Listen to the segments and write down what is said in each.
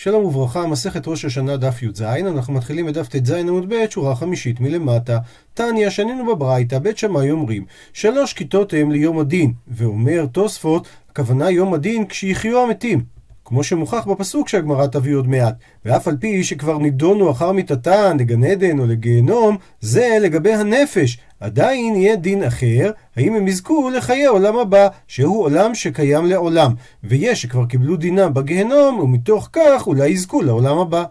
שלום וברכה, מסכת ראש השנה דף י"ז, אנחנו מתחילים את דף ט"ז עמוד ב', שורה חמישית מלמטה. תניא, שנינו בברייתא, בית שמאי אומרים, שלוש כיתות הם ליום הדין, ואומר תוספות, הכוונה יום הדין כשיחיו המתים. כמו שמוכח בפסוק שהגמרא תביא עוד מעט. ואף על פי שכבר נידונו אחר מיתתן לגן עדן או לגיהנום, זה לגבי הנפש. עדיין יהיה דין אחר, האם הם יזכו לחיי עולם הבא, שהוא עולם שקיים לעולם. ויש שכבר קיבלו דינם בגיהנום, ומתוך כך אולי יזכו לעולם הבא.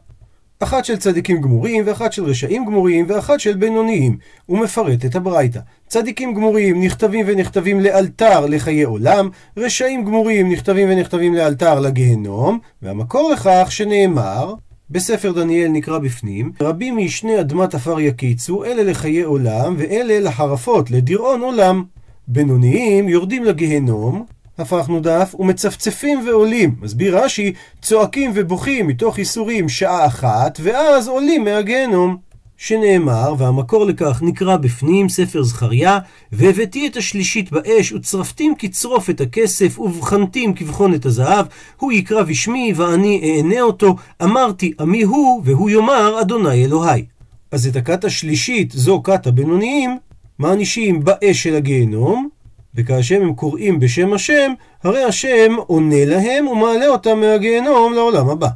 אחת של צדיקים גמורים, ואחת של רשעים גמורים, ואחת של בינוניים. הוא מפרט את הברייתא. צדיקים גמורים נכתבים ונכתבים לאלתר לחיי עולם, רשעים גמורים נכתבים ונכתבים לאלתר לגיהנום, והמקור לכך שנאמר, בספר דניאל נקרא בפנים, רבים משני אדמת עפר יקיצו, אלה לחיי עולם, ואלה לחרפות, לדיראון עולם. בינוניים יורדים לגיהנום, הפכנו דף, ומצפצפים ועולים. מסביר רש"י, צועקים ובוכים מתוך ייסורים שעה אחת, ואז עולים מהגיהנום. שנאמר, והמקור לכך נקרא בפנים, ספר זכריה, והבאתי את השלישית באש, וצרפתים כצרוף את הכסף, ובחנתים כבחון את הזהב, הוא יקרא בשמי, ואני אענה אותו, אמרתי עמי הוא, והוא יאמר, אדוני אלוהי. אז את הכת השלישית, זו כת הבינוניים, מענישים באש של הגיהנום, וכאשר הם קוראים בשם השם, הרי השם עונה להם ומעלה אותם מהגיהנום לעולם הבא.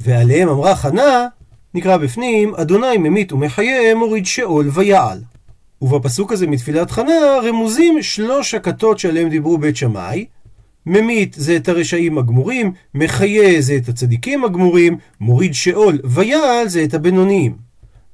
ועליהם אמרה חנה, נקרא בפנים, אדוני ממית ומחיה, מוריד שאול ויעל. ובפסוק הזה מתפילת חנה רמוזים שלוש הכתות שעליהם דיברו בית שמאי. ממית זה את הרשעים הגמורים, מחיה זה את הצדיקים הגמורים, מוריד שאול ויעל זה את הבינוניים.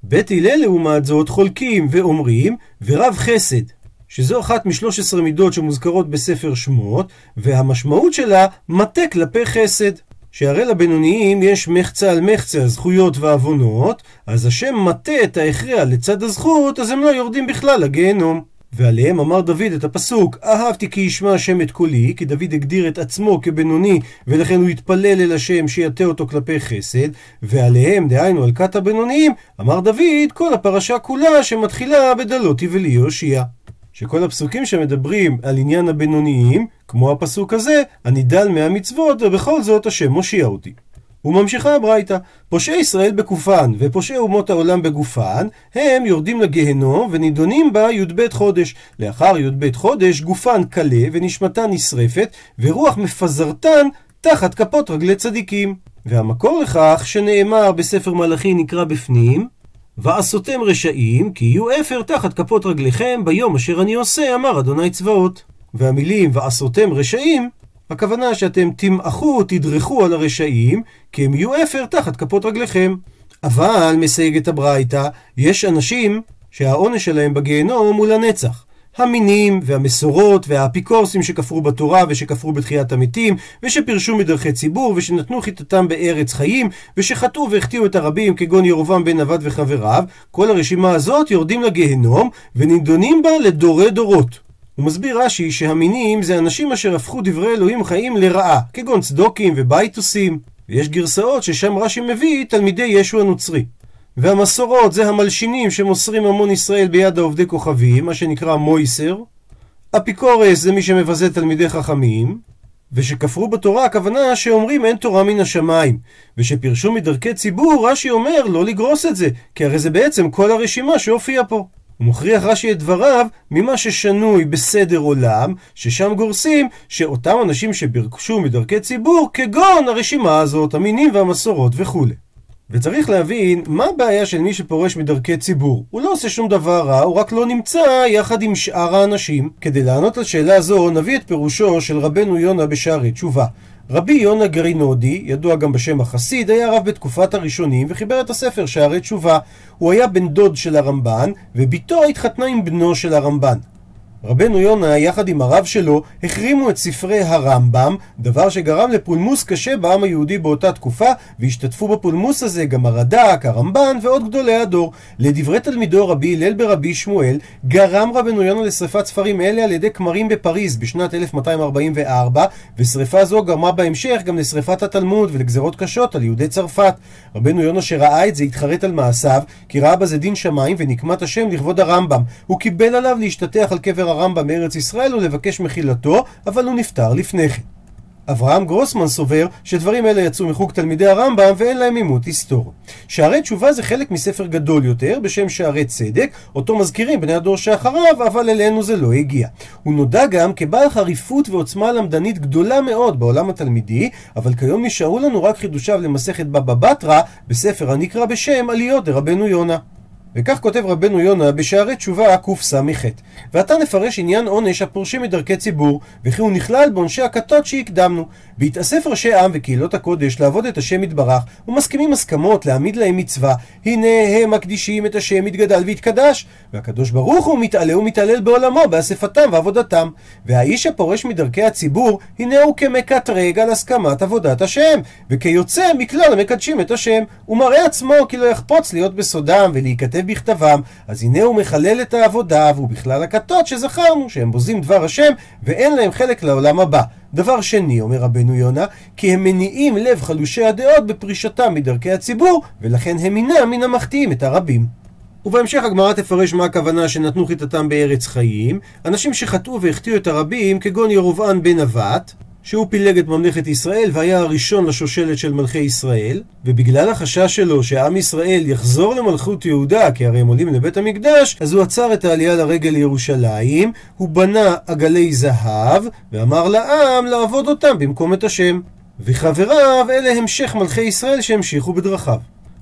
בית הלל לעומת זאת חולקים ואומרים, ורב חסד, שזו אחת משלוש עשרה מידות שמוזכרות בספר שמות, והמשמעות שלה מטה כלפי חסד. שהרי לבינוניים יש מחצה על מחצה הזכויות והעוונות, אז השם מטה את ההכרע לצד הזכות, אז הם לא יורדים בכלל לגיהנום. ועליהם אמר דוד את הפסוק, אהבתי כי ישמע השם את קולי, כי דוד הגדיר את עצמו כבינוני, ולכן הוא התפלל אל השם שיטה אותו כלפי חסד, ועליהם, דהיינו על כת הבינוניים, אמר דוד כל הפרשה כולה שמתחילה בדלותי וליהושיע. שכל הפסוקים שמדברים על עניין הבינוניים, כמו הפסוק הזה, אני דל מהמצוות ובכל זאת השם מושיע אותי. וממשיכה הברייתא, פושעי ישראל בקופן ופושעי אומות העולם בגופן, הם יורדים לגיהנום ונידונים בה י"ב חודש. לאחר י"ב חודש גופן קלה ונשמתן נשרפת, ורוח מפזרתן תחת כפות רגלי צדיקים. והמקור לכך שנאמר בספר מלאכי נקרא בפנים, ועשותם רשעים, כי יהיו אפר תחת כפות רגליכם ביום אשר אני עושה, אמר אדוני צבאות. והמילים ועשותם רשעים, הכוונה שאתם תמעכו, תדרכו על הרשעים, כי הם יהיו אפר תחת כפות רגליכם. אבל, מסייגת הברייתא, יש אנשים שהעונש שלהם בגיהנום הוא לנצח. המינים והמסורות והאפיקורסים שכפרו בתורה ושכפרו בתחיית המתים ושפירשו מדרכי ציבור ושנתנו חיטתם בארץ חיים ושחטאו והחטיאו את הרבים כגון ירובעם בן נבד וחבריו כל הרשימה הזאת יורדים לגיהנום ונידונים בה לדורי דורות. הוא מסביר רש"י שהמינים זה אנשים אשר הפכו דברי אלוהים חיים לרעה כגון צדוקים ובייטוסים ויש גרסאות ששם רש"י מביא תלמידי ישו הנוצרי והמסורות זה המלשינים שמוסרים המון ישראל ביד העובדי כוכבים, מה שנקרא מויסר. אפיקורס זה מי שמבזה תלמידי חכמים. ושכפרו בתורה הכוונה שאומרים אין תורה מן השמיים. ושפירשו מדרכי ציבור, רש"י אומר לא לגרוס את זה, כי הרי זה בעצם כל הרשימה שהופיעה פה. הוא מוכריח רש"י את דבריו ממה ששנוי בסדר עולם, ששם גורסים שאותם אנשים שבירשו מדרכי ציבור, כגון הרשימה הזאת, המינים והמסורות וכולי. וצריך להבין מה הבעיה של מי שפורש מדרכי ציבור. הוא לא עושה שום דבר רע, הוא רק לא נמצא יחד עם שאר האנשים. כדי לענות על שאלה זו, נביא את פירושו של רבנו יונה בשערי תשובה. רבי יונה גרינודי, ידוע גם בשם החסיד, היה רב בתקופת הראשונים וחיבר את הספר שערי תשובה. הוא היה בן דוד של הרמב"ן, ובתו התחתנה עם בנו של הרמב"ן. רבנו יונה, יחד עם הרב שלו, החרימו את ספרי הרמב"ם, דבר שגרם לפולמוס קשה בעם היהודי באותה תקופה, והשתתפו בפולמוס הזה גם הרד"ק, הרמב"ן ועוד גדולי הדור. לדברי תלמידו רבי הלל ברבי שמואל, גרם רבנו יונה לשרפת ספרים אלה על ידי כמרים בפריז בשנת 1244, ושרפה זו גרמה בהמשך גם לשרפת התלמוד ולגזרות קשות על יהודי צרפת. רבנו יונה שראה את זה התחרט על מעשיו, כי ראה בזה דין שמיים ונקמת השם לכבוד הרמב"ם. הוא קיבל עליו להשתטח על קבר הרמב"ם מארץ ישראל ולבקש מחילתו, אבל הוא נפטר לפני כן. אברהם גרוסמן סובר שדברים אלה יצאו מחוג תלמידי הרמב"ם ואין להם עימות היסטורי. שערי תשובה זה חלק מספר גדול יותר בשם שערי צדק, אותו מזכירים בני הדור שאחריו, אבל אלינו זה לא הגיע. הוא נודע גם כבעל חריפות ועוצמה למדנית גדולה מאוד בעולם התלמידי, אבל כיום נשארו לנו רק חידושיו למסכת בבא בתרא בספר הנקרא בשם עליות דרבנו יונה. וכך כותב רבנו יונה בשערי תשובה קס"ח ועתה נפרש עניין עונש הפורשים מדרכי ציבור וכי הוא נכלל בעונשי הכתות שהקדמנו. בהתאסף ראשי עם וקהילות הקודש לעבוד את השם יתברך ומסכימים הסכמות להעמיד להם מצווה. הנה הם מקדישים את השם יתגדל ויתקדש. והקדוש ברוך הוא מתעלה ומתעלל בעולמו באספתם ועבודתם. והאיש הפורש מדרכי הציבור הנה הוא כמקטרג על הסכמת עבודת השם וכיוצא מכלל המקדשים את השם הוא מראה עצמו כי לא יחפוץ להיות בסודם ולהיכתב בכתבם, אז הנה הוא מחלל את העבודה, והוא בכלל הכתות שזכרנו, שהם בוזים דבר השם, ואין להם חלק לעולם הבא. דבר שני, אומר רבנו יונה, כי הם מניעים לב חלושי הדעות בפרישתם מדרכי הציבור, ולכן הם אינם מן המחטיאים את הרבים. ובהמשך הגמרא תפרש מה הכוונה שנתנו חיטתם בארץ חיים, אנשים שחטאו והחטיאו את הרבים, כגון ירובען בן נבט, שהוא פילג את ממלכת ישראל והיה הראשון לשושלת של מלכי ישראל, ובגלל החשש שלו שעם ישראל יחזור למלכות יהודה, כי הרי הם עולים לבית המקדש, אז הוא עצר את העלייה לרגל לירושלים, הוא בנה עגלי זהב, ואמר לעם לעבוד אותם במקום את השם. וחבריו אלה המשך מלכי ישראל שהמשיכו בדרכיו.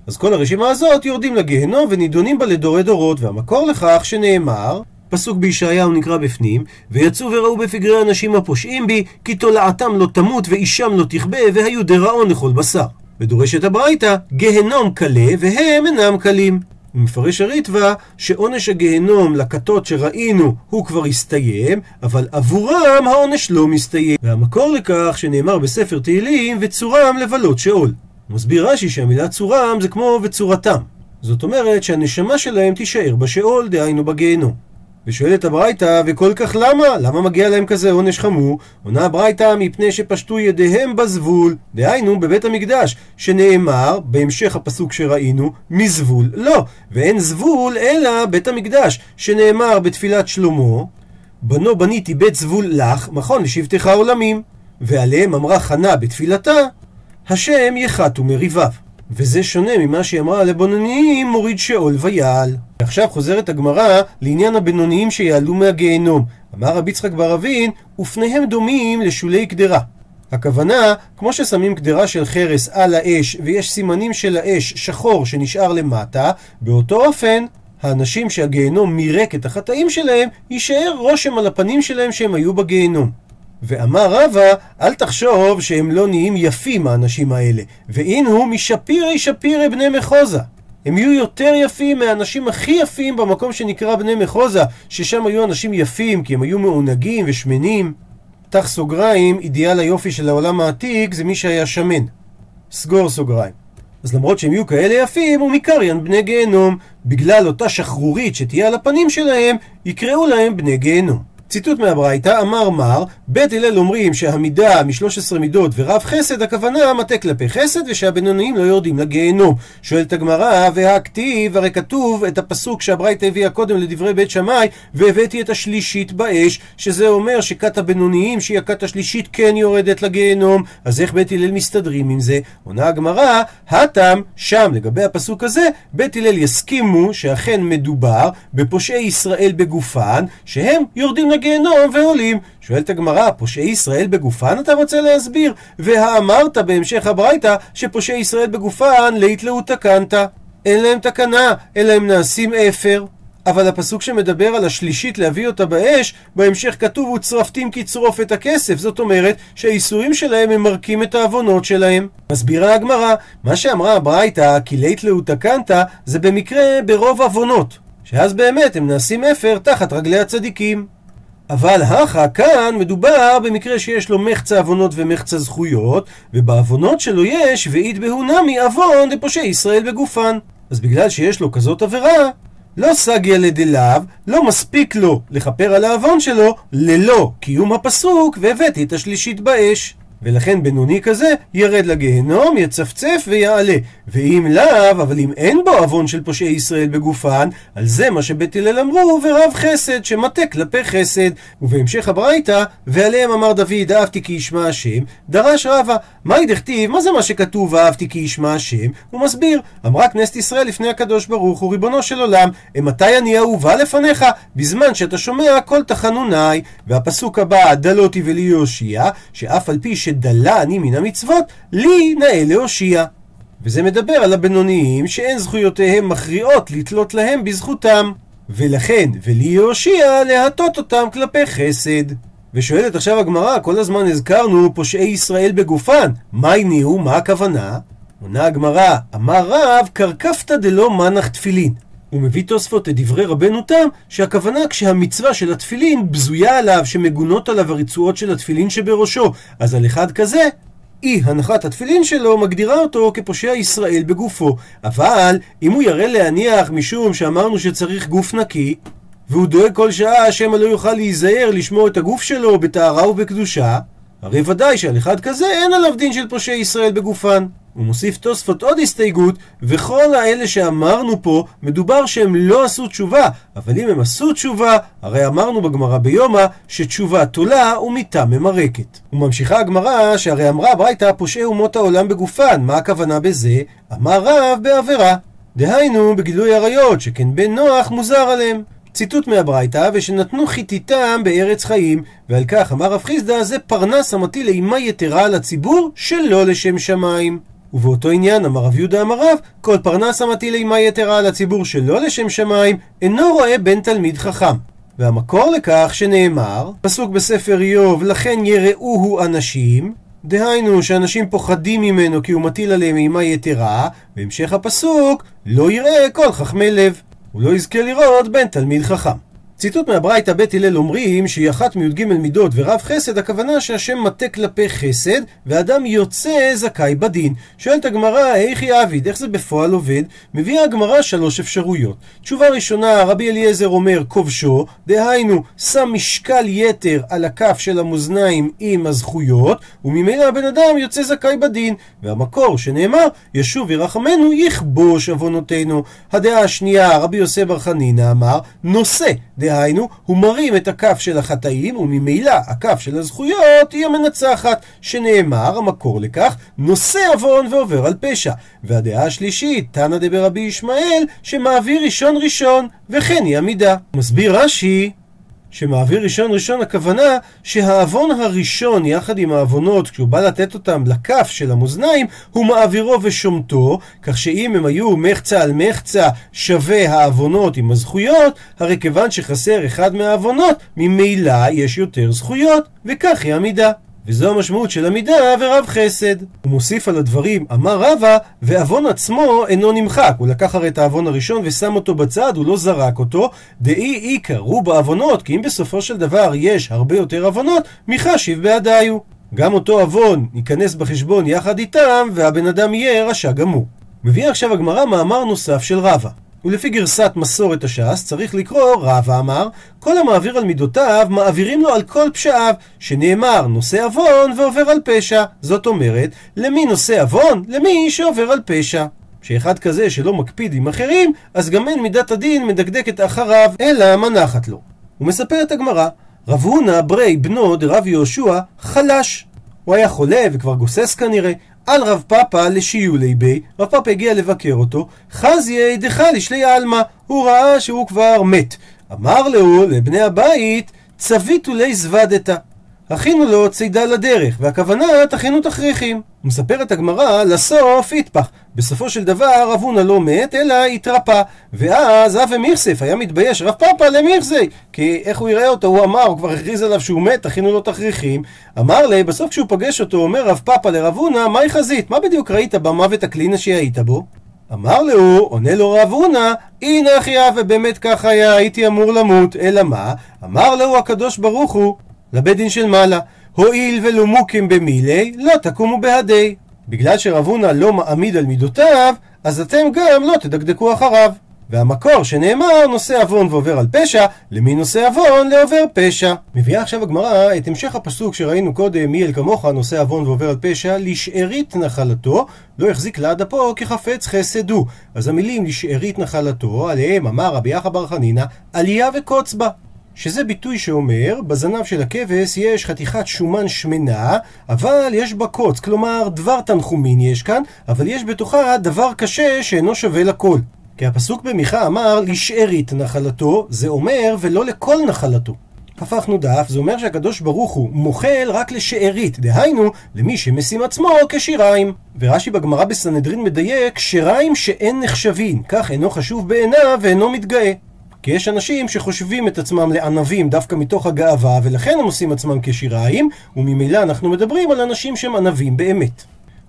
אז כל הרשימה הזאת יורדים לגיהנום ונידונים בה לדורי דורות, והמקור לכך שנאמר פסוק בישעיהו נקרא בפנים, ויצאו וראו בפגרי אנשים הפושעים בי, כי תולעתם לא תמות ואישם לא תכבה, והיו דראון לכל בשר. ודורשת הברייתא, גהנום קלה, והם אינם קלים. ומפרש הריטב"א שעונש הגהנום לכתות שראינו הוא כבר הסתיים, אבל עבורם העונש לא מסתיים. והמקור לכך שנאמר בספר תהילים וצורם לבלות שאול. מסביר רש"י שהמילה צורם זה כמו וצורתם. זאת אומרת שהנשמה שלהם תישאר בשאול, דהיינו בגיהנום. ושואלת הברייתא, וכל כך למה? למה מגיע להם כזה עונש חמור? עונה הברייתא, מפני שפשטו ידיהם בזבול, דהיינו בבית המקדש, שנאמר, בהמשך הפסוק שראינו, מזבול לא, ואין זבול אלא בית המקדש, שנאמר בתפילת שלמה, בנו בניתי בית זבול לך, מכון לשבטך עולמים, ועליהם אמרה חנה בתפילתה, השם יחתו מריביו. וזה שונה ממה שהיא אמרה על הבינוניים מוריד שאול ויעל. ועכשיו חוזרת הגמרא לעניין הבינוניים שיעלו מהגיהנום. אמר רבי יצחק בר אבין, ופניהם דומים לשולי קדרה. הכוונה, כמו ששמים קדרה של חרס על האש ויש סימנים של האש שחור שנשאר למטה, באותו אופן האנשים שהגיהנום מירק את החטאים שלהם, יישאר רושם על הפנים שלהם שהם היו בגיהנום. ואמר רבא, אל תחשוב שהם לא נהיים יפים האנשים האלה, ואין הוא משפירי שפירי בני מחוזה. הם יהיו יותר יפים מהאנשים הכי יפים במקום שנקרא בני מחוזה, ששם היו אנשים יפים כי הם היו מעונגים ושמנים. פתח סוגריים, אידיאל היופי של העולם העתיק זה מי שהיה שמן. סגור סוגריים. אז למרות שהם יהיו כאלה יפים, הוא מקריין בני גיהנום. בגלל אותה שחרורית שתהיה על הפנים שלהם, יקראו להם בני גיהנום. ציטוט מהברייתא, אמר מר, בית הלל אומרים שהמידה מ-13 מידות ורב חסד, הכוונה מטה כלפי חסד ושהבינוניים לא יורדים לגיהנום. שואלת הגמרא, והכתיב, הרי כתוב את הפסוק שהברייתא הביאה קודם לדברי בית שמאי, והבאתי את השלישית באש, שזה אומר שכת הבינוניים, שהיא הכת השלישית, כן יורדת לגיהנום. אז איך בית הלל מסתדרים עם זה? עונה הגמרא, הטם, שם, לגבי הפסוק הזה, בית הלל יסכימו שאכן מדובר בפושעי ישראל בגופן, שהם יורדים לגיהנום. לגיהנום ועולים. שואלת הגמרא, פושעי ישראל בגופן אתה רוצה להסביר? והאמרת בהמשך הברייתא שפושעי ישראל בגופן ליתלאו תקנת. אין להם תקנה, אלא הם נעשים אפר. אבל הפסוק שמדבר על השלישית להביא אותה באש, בהמשך כתוב וצרפתים כצרוף את הכסף, זאת אומרת שהאיסורים שלהם ממרקים את העוונות שלהם. מסבירה הגמרא, מה שאמרה הברייתא, כי לית לאו תקנת, זה במקרה ברוב עוונות, שאז באמת הם נעשים אפר תחת רגלי הצדיקים. אבל הכה כאן מדובר במקרה שיש לו מחצה עוונות ומחצה זכויות, ובעוונות שלו יש ואית בהונמי עוון דפושעי ישראל בגופן. אז בגלל שיש לו כזאת עבירה, לא סגיה לדלאו, לא מספיק לו לכפר על העוון שלו, ללא קיום הפסוק, והבאתי את השלישית באש. ולכן בינוני כזה ירד לגיהנום, יצפצף ויעלה. ואם לאו, אבל אם אין בו עוון של פושעי ישראל בגופן, על זה מה שבית הלל אמרו, ורב חסד, שמטה כלפי חסד. ובהמשך הברייתא, ועליהם אמר דוד, אהבתי כי ישמע השם, דרש רבא, מהי דכתיב, מה זה מה שכתוב, אהבתי כי ישמע השם? הוא מסביר, אמרה כנסת ישראל לפני הקדוש ברוך הוא, ריבונו של עולם, מתי אני אהובה לפניך? בזמן שאתה שומע כל תחנוני. והפסוק הבא, דלותי ולי יושיע, שאף על פי שדלה אני מן המצוות, לי נאה להושיע. וזה מדבר על הבינוניים שאין זכויותיהם מכריעות לתלות להם בזכותם. ולכן, ולי יושיע להטות אותם כלפי חסד. ושואלת עכשיו הגמרא, כל הזמן הזכרנו פושעי ישראל בגופן, מה הניעו, מה הכוונה? עונה הגמרא, אמר רב, קרקפתא דלא מנח תפילין. הוא מביא תוספות את דברי רבנו תם, שהכוונה כשהמצווה של התפילין בזויה עליו, שמגונות עליו הרצועות של התפילין שבראשו. אז על אחד כזה, אי הנחת התפילין שלו מגדירה אותו כפושע ישראל בגופו. אבל אם הוא יראה להניח משום שאמרנו שצריך גוף נקי, והוא דואג כל שעה שמא לא יוכל להיזהר לשמור את הגוף שלו בטהרה ובקדושה, הרי ודאי שעל אחד כזה אין עליו דין של פושעי ישראל בגופן. הוא מוסיף תוספות עוד הסתייגות, וכל האלה שאמרנו פה, מדובר שהם לא עשו תשובה, אבל אם הם עשו תשובה, הרי אמרנו בגמרא ביומא, שתשובה תולה ומיתה ממרקת. וממשיכה הגמרא, שהרי אמרה ברייתא פושעי אומות העולם בגופן, מה הכוונה בזה? אמר רב בעבירה. דהיינו, בגילוי עריות, שכן בן נוח מוזר עליהם. ציטוט מהברייתא, ושנתנו חיתיתם בארץ חיים, ועל כך אמר רב חיסדא, זה פרנס המטיל אימה יתרה על הציבור, שלא לשם שמיים. ובאותו עניין אמר רב יהודה אמר רב, כל פרנס המטיל אימה יתרה על הציבור שלא לשם שמיים, אינו רואה בן תלמיד חכם. והמקור לכך שנאמר, פסוק בספר איוב, לכן יראוהו אנשים, דהיינו שאנשים פוחדים ממנו כי הוא מטיל עליהם אימה יתרה, בהמשך הפסוק, לא יראה כל חכמי לב. הוא לא יזכה לראות בן תלמיד חכם. ציטוט מהברייתא בית הלל אומרים שהיא אחת מי"ג מידות ורב חסד, הכוונה שהשם מטה כלפי חסד, ואדם יוצא זכאי בדין. שואלת הגמרא, איך יעביד, איך זה בפועל עובד? מביאה הגמרא שלוש אפשרויות. תשובה ראשונה, רבי אליעזר אומר כובשו, דהיינו, שם משקל יתר על הכף של המאזניים עם הזכויות, וממילא הבן אדם יוצא זכאי בדין. והמקור שנאמר, ישוב ירחמנו יכבוש עוונותינו. הדעה השנייה, רבי יוסי בר חנינא אמר, נושא, דהיינו, הוא מרים את הכף של החטאים, וממילא הכף של הזכויות היא המנצחת, שנאמר, המקור לכך, נושא עוון ועובר על פשע. והדעה השלישית, תנא דברבי ישמעאל, שמעביר ראשון ראשון, וכן היא עמידה. מסביר רש"י, שמעביר ראשון ראשון הכוונה שהעוון הראשון יחד עם העוונות כשהוא בא לתת אותם לכף של המאזניים הוא מעבירו ושומטו כך שאם הם היו מחצה על מחצה שווה העוונות עם הזכויות הרי כיוון שחסר אחד מהעוונות ממילא יש יותר זכויות וכך היא המידה וזו המשמעות של עמידה ורב חסד. הוא מוסיף על הדברים, אמר רבא, ועוון עצמו אינו נמחק. הוא לקח הרי את העוון הראשון ושם אותו בצד, הוא לא זרק אותו. דאי איכא רו בעוונות, כי אם בסופו של דבר יש הרבה יותר עוונות, מחשיב בעדיו. גם אותו עוון ייכנס בחשבון יחד איתם, והבן אדם יהיה רשע גמור. מביא עכשיו הגמרא מאמר נוסף של רבא. ולפי גרסת מסורת הש"ס צריך לקרוא רבא אמר כל המעביר על מידותיו מעבירים לו על כל פשעיו שנאמר נושא עוון ועובר על פשע זאת אומרת למי נושא עוון? למי שעובר על פשע שאחד כזה שלא מקפיד עם אחרים אז גם אין מידת הדין מדקדקת אחריו אלא מנחת לו. הוא מספר את הגמרא רב הונא ברי בנו דרב יהושע חלש הוא היה חולה וכבר גוסס כנראה על רב פאפא לשיולי בי, רב פאפא הגיע לבקר אותו, חזיה דחל לשלי עלמא, הוא ראה שהוא כבר מת. אמר לו, לבני הבית, צביתו לי זוודתא. הכינו לו צידה לדרך, והכוונה תכינו תכריכים. מספרת הגמרא, לסוף יטפח. בסופו של דבר רב הונא לא מת, אלא התרפא. ואז אבי מיכסף היה מתבייש רב פאפא למיכסי. כי איך הוא יראה אותו? הוא אמר, הוא כבר הכריז עליו שהוא מת, תכינו לו תכריכים. אמר לי, בסוף כשהוא פגש אותו, אומר רב פאפא לרב הונא, מהי חזית? מה בדיוק ראית במוות הקלינה שהיית בו? אמר לו, עונה לו רב הונא, הנה אחיה, ובאמת כך היה, הייתי אמור למות, אלא מה? אמר לו הקדוש ברוך הוא, לבית דין של מעלה, הואיל ולא מוקים במילי, לא תקומו בהדי. בגלל שרב הונא לא מעמיד על מידותיו, אז אתם גם לא תדקדקו אחריו. והמקור שנאמר נושא עוון ועובר על פשע, למי נושא עוון לעובר פשע. מביאה עכשיו הגמרא את המשך הפסוק שראינו קודם, מי אל כמוך נושא עוון ועובר על פשע, לשארית נחלתו, לא יחזיק לעד אפו כחפץ חסד הוא. אז המילים לשארית נחלתו, עליהם אמר רבי יחא בר חנינא, עלייה וקוץ בה. שזה ביטוי שאומר, בזנב של הכבש יש חתיכת שומן שמנה, אבל יש בה קוץ, כלומר דבר תנחומין יש כאן, אבל יש בתוכה דבר קשה שאינו שווה לכל. כי הפסוק במיכה אמר לשארית נחלתו, זה אומר ולא לכל נחלתו. הפכנו דף, זה אומר שהקדוש ברוך הוא מוחל רק לשארית, דהיינו, למי שמשים עצמו כשיריים. ורש"י בגמרא בסנהדרין מדייק, שיריים שאין נחשבים, כך אינו חשוב בעיניו ואינו מתגאה. כי יש אנשים שחושבים את עצמם לענבים דווקא מתוך הגאווה, ולכן הם עושים עצמם כשיריים, וממילא אנחנו מדברים על אנשים שהם ענבים באמת.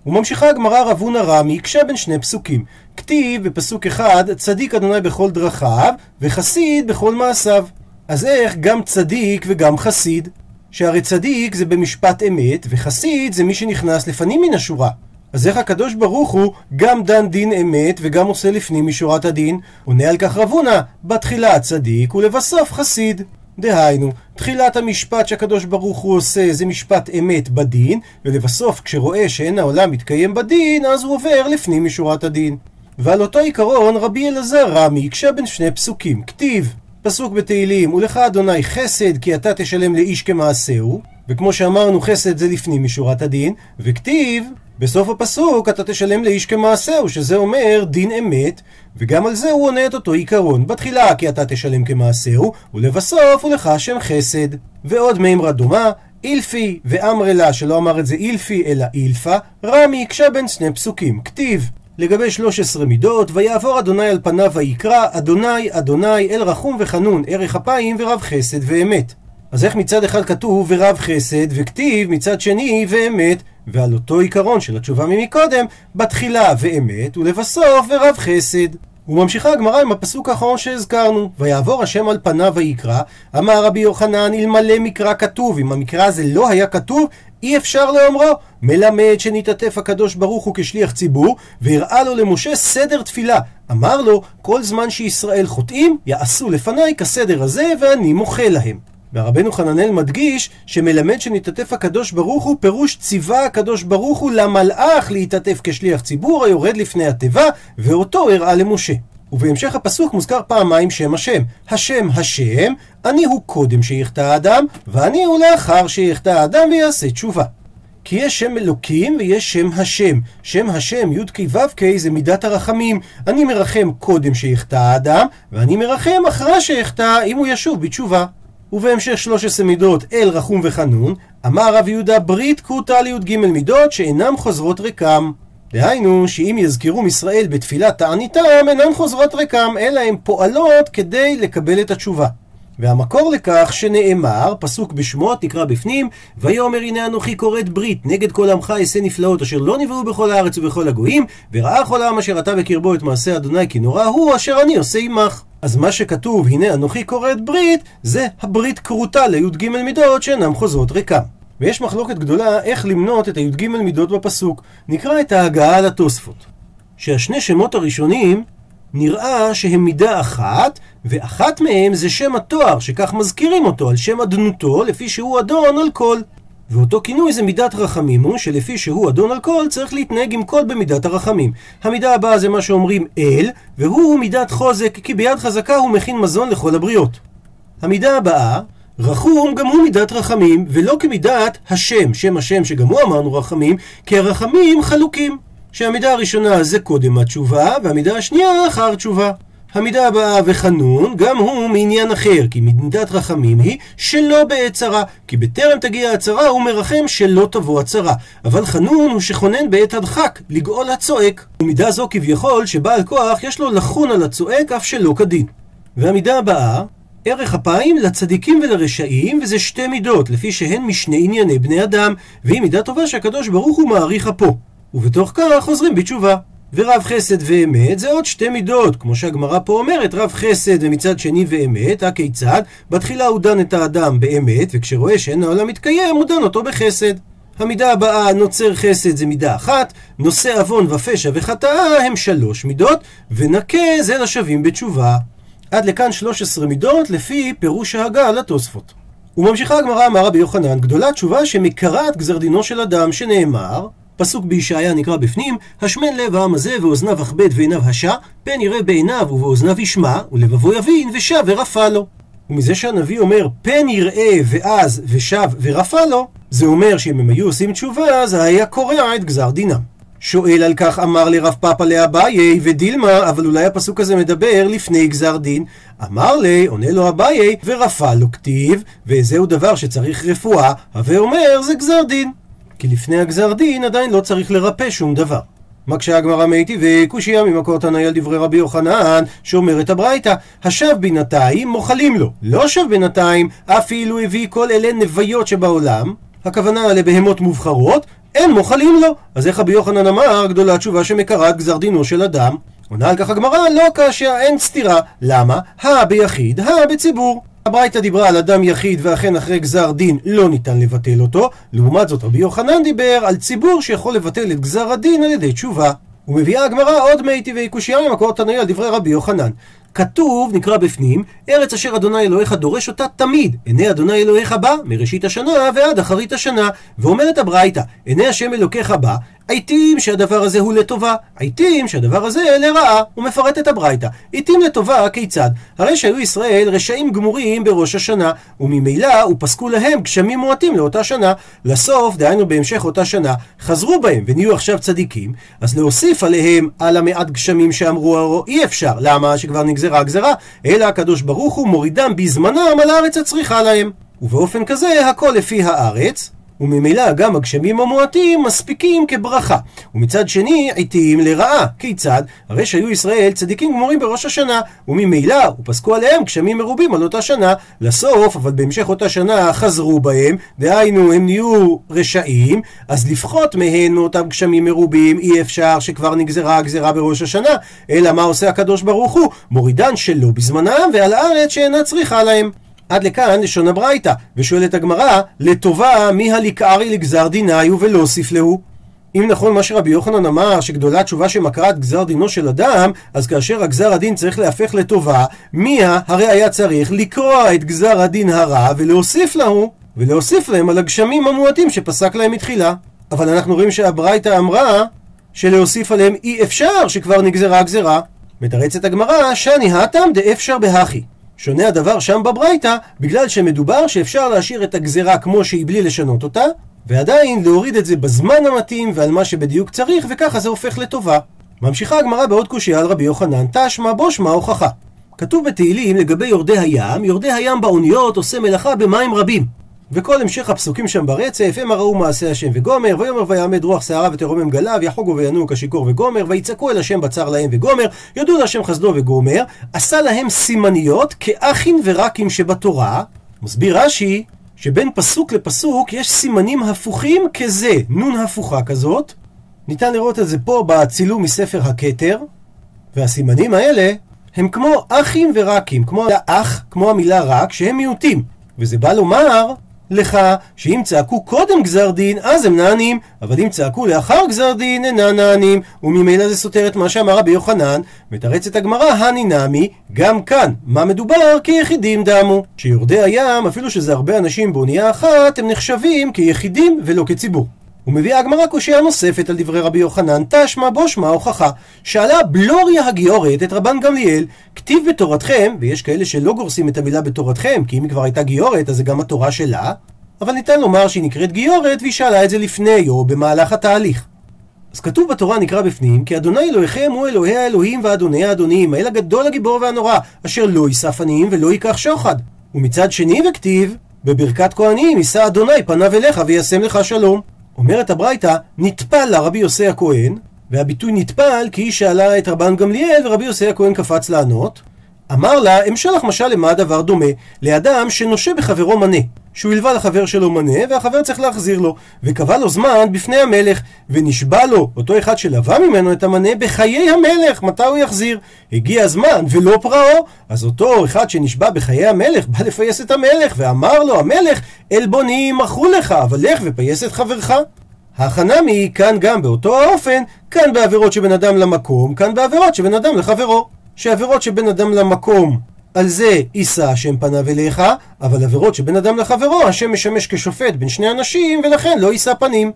וממשיכה הגמרא רב הונא רמי, הקשה בין שני פסוקים. כתיב בפסוק אחד, צדיק אדוני בכל דרכיו, וחסיד בכל מעשיו. אז איך גם צדיק וגם חסיד? שהרי צדיק זה במשפט אמת, וחסיד זה מי שנכנס לפנים מן השורה. אז איך הקדוש ברוך הוא גם דן דין אמת וגם עושה לפנים משורת הדין? עונה על כך רב הונא, בתחילה צדיק ולבסוף חסיד. דהיינו, תחילת המשפט שהקדוש ברוך הוא עושה זה משפט אמת בדין, ולבסוף כשרואה שאין העולם מתקיים בדין, אז הוא עובר לפנים משורת הדין. ועל אותו עיקרון רבי אלעזר רמי הקשה בין שני פסוקים, כתיב פסוק בתהילים, ולך אדוני חסד כי אתה תשלם לאיש כמעשהו, וכמו שאמרנו חסד זה לפנים משורת הדין, וכתיב בסוף הפסוק אתה תשלם לאיש כמעשהו, שזה אומר דין אמת, וגם על זה הוא עונה את אותו עיקרון. בתחילה כי אתה תשלם כמעשהו, ולבסוף לך שם חסד. ועוד מימרה דומה, אילפי ואמרלה, שלא אמר את זה אילפי אלא אילפה, רמי הקשה בין שני פסוקים. כתיב לגבי 13 מידות, ויעבור אדוני על פניו ויקרא, אדוני, אדוני, אל רחום וחנון, ערך אפיים ורב חסד ואמת. אז איך מצד אחד כתוב ורב חסד, וכתיב מצד שני ואמת, ועל אותו עיקרון של התשובה ממקודם, בתחילה ואמת, ולבסוף ורב חסד. וממשיכה הגמרא עם הפסוק האחרון שהזכרנו, ויעבור השם על פניו ויקרא, אמר רבי יוחנן, אלמלא מקרא כתוב, אם המקרא הזה לא היה כתוב, אי אפשר לאומרו. מלמד שנתעטף הקדוש ברוך הוא כשליח ציבור, והראה לו למשה סדר תפילה. אמר לו, כל זמן שישראל חוטאים, יעשו לפניי כסדר הזה, ואני מוחל להם. והרבנו חננאל מדגיש שמלמד שנתעטף הקדוש ברוך הוא פירוש ציווה הקדוש ברוך הוא למלאך להתעטף כשליח ציבור היורד לפני התיבה ואותו הראה למשה. ובהמשך הפסוק מוזכר פעמיים שם השם. השם השם, אני הוא קודם שיחטא האדם, ואני הוא לאחר שיחטא האדם ויעשה תשובה. כי יש שם אלוקים ויש שם השם. שם השם, י"ק ו"ק, זה מידת הרחמים. אני מרחם קודם שיחטא האדם, ואני מרחם אחרי שיחטא אם הוא ישוב בתשובה. ובהמשך 13 מידות אל רחום וחנון, אמר רב יהודה ברית כותא לי"ג מידות שאינם חוזרות ריקם. דהיינו, שאם יזכרו ישראל בתפילת תעניתם, אינן חוזרות ריקם, אלא הן פועלות כדי לקבל את התשובה. והמקור לכך שנאמר, פסוק בשמות, תקרא בפנים, ויאמר הנה אנוכי כורת ברית, נגד כל עמך אעשה נפלאות אשר לא נבראו בכל הארץ ובכל הגויים, וראה כל העם אשר אתה בקרבו את מעשה אדוני כי נורא הוא אשר אני עושה עמך. אז מה שכתוב, הנה אנוכי כורת ברית, זה הברית כרותה לי"ג מידות שאינם חוזרות ריקם. ויש מחלוקת גדולה איך למנות את הי"ג מידות בפסוק. נקרא את ההגעה לתוספות. שהשני שמות הראשונים נראה שהם מידה אחת, ואחת מהם זה שם התואר, שכך מזכירים אותו, על שם אדנותו, לפי שהוא אדון על כל. ואותו כינוי זה מידת רחמים הוא, שלפי שהוא אדון על כל, צריך להתנהג עם כל במידת הרחמים. המידה הבאה זה מה שאומרים אל, והוא מידת חוזק, כי ביד חזקה הוא מכין מזון לכל הבריות. המידה הבאה, רחום גם הוא מידת רחמים, ולא כמידת השם, שם השם שגם הוא אמרנו רחמים, כי הרחמים חלוקים. שהמידה הראשונה זה קודם התשובה, והמידה השנייה אחר תשובה. המידה הבאה וחנון, גם הוא מעניין אחר, כי מידת רחמים היא שלא בעת צרה, כי בטרם תגיע הצרה הוא מרחם שלא תבוא הצרה. אבל חנון הוא שכונן בעת הדחק, לגאול הצועק. ומידה זו כביכול שבעל כוח יש לו לחון על הצועק אף שלא כדין. והמידה הבאה, ערך אפיים לצדיקים ולרשעים, וזה שתי מידות, לפי שהן משני ענייני בני אדם, והיא מידה טובה שהקדוש ברוך הוא מעריך אפו. ובתוך כך חוזרים בתשובה. ורב חסד ואמת זה עוד שתי מידות, כמו שהגמרא פה אומרת, רב חסד ומצד שני ואמת, הכיצד? בתחילה הוא דן את האדם באמת, וכשרואה שאין העולם מתקיים, הוא דן אותו בחסד. המידה הבאה, נוצר חסד, זה מידה אחת, נושא עוון ופשע וחטאה הם שלוש מידות, ונקה זה לשווים בתשובה. עד לכאן 13 מידות לפי פירוש ההגה לתוספות. וממשיכה הגמרא אמר רבי יוחנן, גדולה תשובה שמקרעת גזר דינו של אדם, שנאמר, פסוק בישעיה נקרא בפנים, השמן לב העם הזה ואוזניו אכבד ועיניו השע, פן יראה בעיניו ובאוזניו ישמע, ולבבו יבין ושב ורפא לו. ומזה שהנביא אומר פן יראה ואז ושב ורפא לו, זה אומר שאם הם היו עושים תשובה, זה היה קורע את גזר דינם. שואל על כך אמר לרב פאפא לאביי ודילמה, אבל אולי הפסוק הזה מדבר לפני גזר דין. אמר לי, עונה לו אביי, ורפא לו כתיב, וזהו דבר שצריך רפואה, הווה אומר זה גזר דין. כי לפני הגזר דין עדיין לא צריך לרפא שום דבר. מקשה הגמרא מאיתי וקושייה ממקור תנאי על דברי רבי יוחנן, שאומרת הברייתא, השב בינתיים מוחלים לו. לא שב בינתיים, אפילו הביא כל אלה נוויות שבעולם. הכוונה לבהמות מובחרות, אין מוחלים לו. אז איך רבי יוחנן אמר, גדולה תשובה שמקראת גזר דינו של אדם? עונה על כך הגמרא, לא קשיא, אין סתירה. למה? הא ביחיד, הא בציבור. הברייתא דיברה על אדם יחיד ואכן אחרי גזר דין לא ניתן לבטל אותו, לעומת זאת רבי יוחנן דיבר על ציבור שיכול לבטל את גזר הדין על ידי תשובה. ומביאה הגמרא עוד מי טבעי קושייה ממקור תנאי על דברי רבי יוחנן. כתוב, נקרא בפנים, ארץ אשר אדוני אלוהיך דורש אותה תמיד. עיני אדוני אלוהיך בא, מראשית השנה ועד אחרית השנה. ואומרת הברייתא, עיני השם אלוקיך בא, עיתים שהדבר הזה הוא לטובה, עיתים שהדבר הזה לרעה. הוא מפרט את הברייתא. עיתים לטובה, כיצד? הרי שהיו ישראל רשעים גמורים בראש השנה, וממילא ופסקו להם גשמים מועטים לאותה שנה. לסוף, דהיינו בהמשך אותה שנה, חזרו בהם ונהיו עכשיו צדיקים, אז להוסיף עליהם על המעט גשמים שאמרו אי אפשר. למה? שכבר נגזרה הגזרה, אלא הקדוש ברוך הוא מורידם בזמנם על הארץ הצריכה להם. ובאופן כזה, הכל לפי הארץ, וממילא גם הגשמים המועטים מספיקים כברכה. ומצד שני, עתים לרעה. כיצד? הרי שהיו ישראל צדיקים גמורים בראש השנה, וממילא ופסקו עליהם גשמים מרובים על אותה שנה. לסוף, אבל בהמשך אותה שנה חזרו בהם, דהיינו הם נהיו רשעים, אז לפחות מהן מאותם גשמים מרובים אי אפשר שכבר נגזרה הגזרה בראש השנה, אלא מה עושה הקדוש ברוך הוא? מורידן שלא בזמנם ועל הארץ שאינה צריכה להם. עד לכאן לשון הברייתא, ושואלת הגמרא, לטובה מי הליקארי לגזר דיניו ולא הוסיף להו? אם נכון מה שרבי יוחנן אמר, שגדולה תשובה שמקרת גזר דינו של אדם, אז כאשר הגזר הדין צריך להפך לטובה, מיה הרי היה צריך לקרוע את גזר הדין הרע ולהוסיף להו, ולהוסיף להם על הגשמים המועטים שפסק להם מתחילה. אבל אנחנו רואים שהברייתא אמרה שלהוסיף עליהם אי אפשר שכבר נגזרה הגזרה. מתרצת הגמרא, שאני הטם דאפשר בהכי. שונה הדבר שם בברייתא, בגלל שמדובר שאפשר להשאיר את הגזרה כמו שהיא בלי לשנות אותה, ועדיין להוריד את זה בזמן המתאים ועל מה שבדיוק צריך, וככה זה הופך לטובה. ממשיכה הגמרא בעוד קושייה על רבי יוחנן, תשמע בושמע הוכחה. כתוב בתהילים לגבי יורדי הים, יורדי הים באוניות עושה מלאכה במים רבים. וכל המשך הפסוקים שם ברצף, המה ראו מעשה השם וגומר, ויאמר ויעמד רוח שערה ותרומם גליו, יחוגו וינועו כשיכור וגומר, ויצעקו אל השם בצר להם וגומר, יודו להשם חסדו וגומר, עשה להם סימניות כאחים ורקים שבתורה. מסביר רש"י, שבין פסוק לפסוק יש סימנים הפוכים כזה, נון הפוכה כזאת. ניתן לראות את זה פה בצילום מספר הכתר, והסימנים האלה הם כמו אחים ורקים, כמו אח, כמו המילה רק, שהם מיעוטים. וזה בא לומר לך שאם צעקו קודם גזר דין, אז הם נענים, אבל אם צעקו לאחר גזר דין, אינם נענים, וממילא זה סותר את מה שאמר רבי יוחנן, מתרצת הגמרא, הני נמי, גם כאן, מה מדובר? כיחידים דמו. שיורדי הים, אפילו שזה הרבה אנשים באונייה אחת, הם נחשבים כיחידים ולא כציבור. ומביאה הגמרא קושייה נוספת על דברי רבי יוחנן, תשמע בו שמע הוכחה. שאלה בלוריה הגיורת את רבן גמליאל, כתיב בתורתכם, ויש כאלה שלא גורסים את המילה בתורתכם, כי אם היא כבר הייתה גיורת, אז זה גם התורה שלה, אבל ניתן לומר שהיא נקראת גיורת, והיא שאלה את זה לפני, או במהלך התהליך. אז כתוב בתורה נקרא בפנים, כי אדוני אלוהיכם הוא אלוהי האלוהים ואדוני האדונים, האל הגדול הגיבור והנורא, אשר לא יישא עניים ולא ייקח שוחד. ומצד שני וכתיב, בברכת כהנים יישא אדוני פניו אליך וישם לך שלום. אומרת הברייתא, נטפל לה רבי יוסי הכהן, והביטוי נטפל כי היא שאלה את רבן גמליאל ורבי יוסי הכהן קפץ לענות. אמר לה, אמשל לך משל למה הדבר דומה? לאדם שנושה בחברו מנה. שהוא הלווה לחבר שלו מנה, והחבר צריך להחזיר לו, וקבע לו זמן בפני המלך, ונשבע לו, אותו אחד שלווה ממנו את המנה, בחיי המלך, מתי הוא יחזיר? הגיע הזמן, ולא פרעו, אז אותו אחד שנשבע בחיי המלך, בא לפייס את המלך, ואמר לו המלך, עלבונים מכרו לך, אבל לך ופייס את חברך. החנמי כאן גם באותו האופן, כאן בעבירות שבין אדם למקום, כאן בעבירות שבין אדם לחברו. שעבירות שבין אדם למקום, על זה יישא השם פניו אליך, אבל עבירות שבין אדם לחברו, השם משמש כשופט בין שני אנשים, ולכן לא יישא פנים.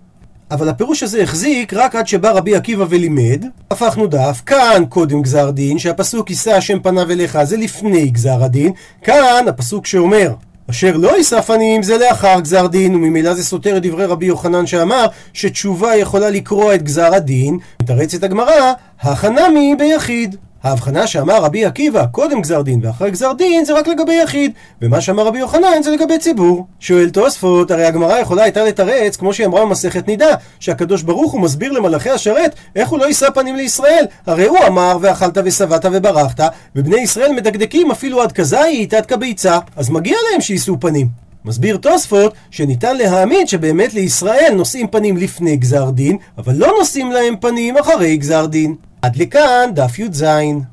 אבל הפירוש הזה החזיק רק עד שבא רבי עקיבא ולימד, הפכנו דף, כאן קודם גזר דין, שהפסוק יישא השם פניו אליך זה לפני גזר הדין, כאן הפסוק שאומר אשר לא יישא פנים זה לאחר גזר דין, וממילא זה סותר את דברי רבי יוחנן שאמר שתשובה יכולה לקרוע את גזר הדין. מתרצת הגמרא, החנמי ביחיד. ההבחנה שאמר רבי עקיבא קודם גזר דין ואחרי גזר דין זה רק לגבי יחיד. ומה שאמר רבי יוחנן זה לגבי ציבור. שואל תוספות הרי הגמרא יכולה הייתה לתרץ כמו שהיא אמרה במסכת נידה שהקדוש ברוך הוא מסביר למלאכי השרת איך הוא לא יישא פנים לישראל? הרי הוא אמר ואכלת ושבעת וברחת ובני ישראל מדקדקים אפילו עד כזית עד כביצה. אז מגיע להם שיישאו פנים. מסביר תוספות שניתן להאמין שבאמת לישראל נושאים פנים לפני גזר דין אבל לא נושאים להם פנים אחרי גזר דין עד לכאן דף י"ז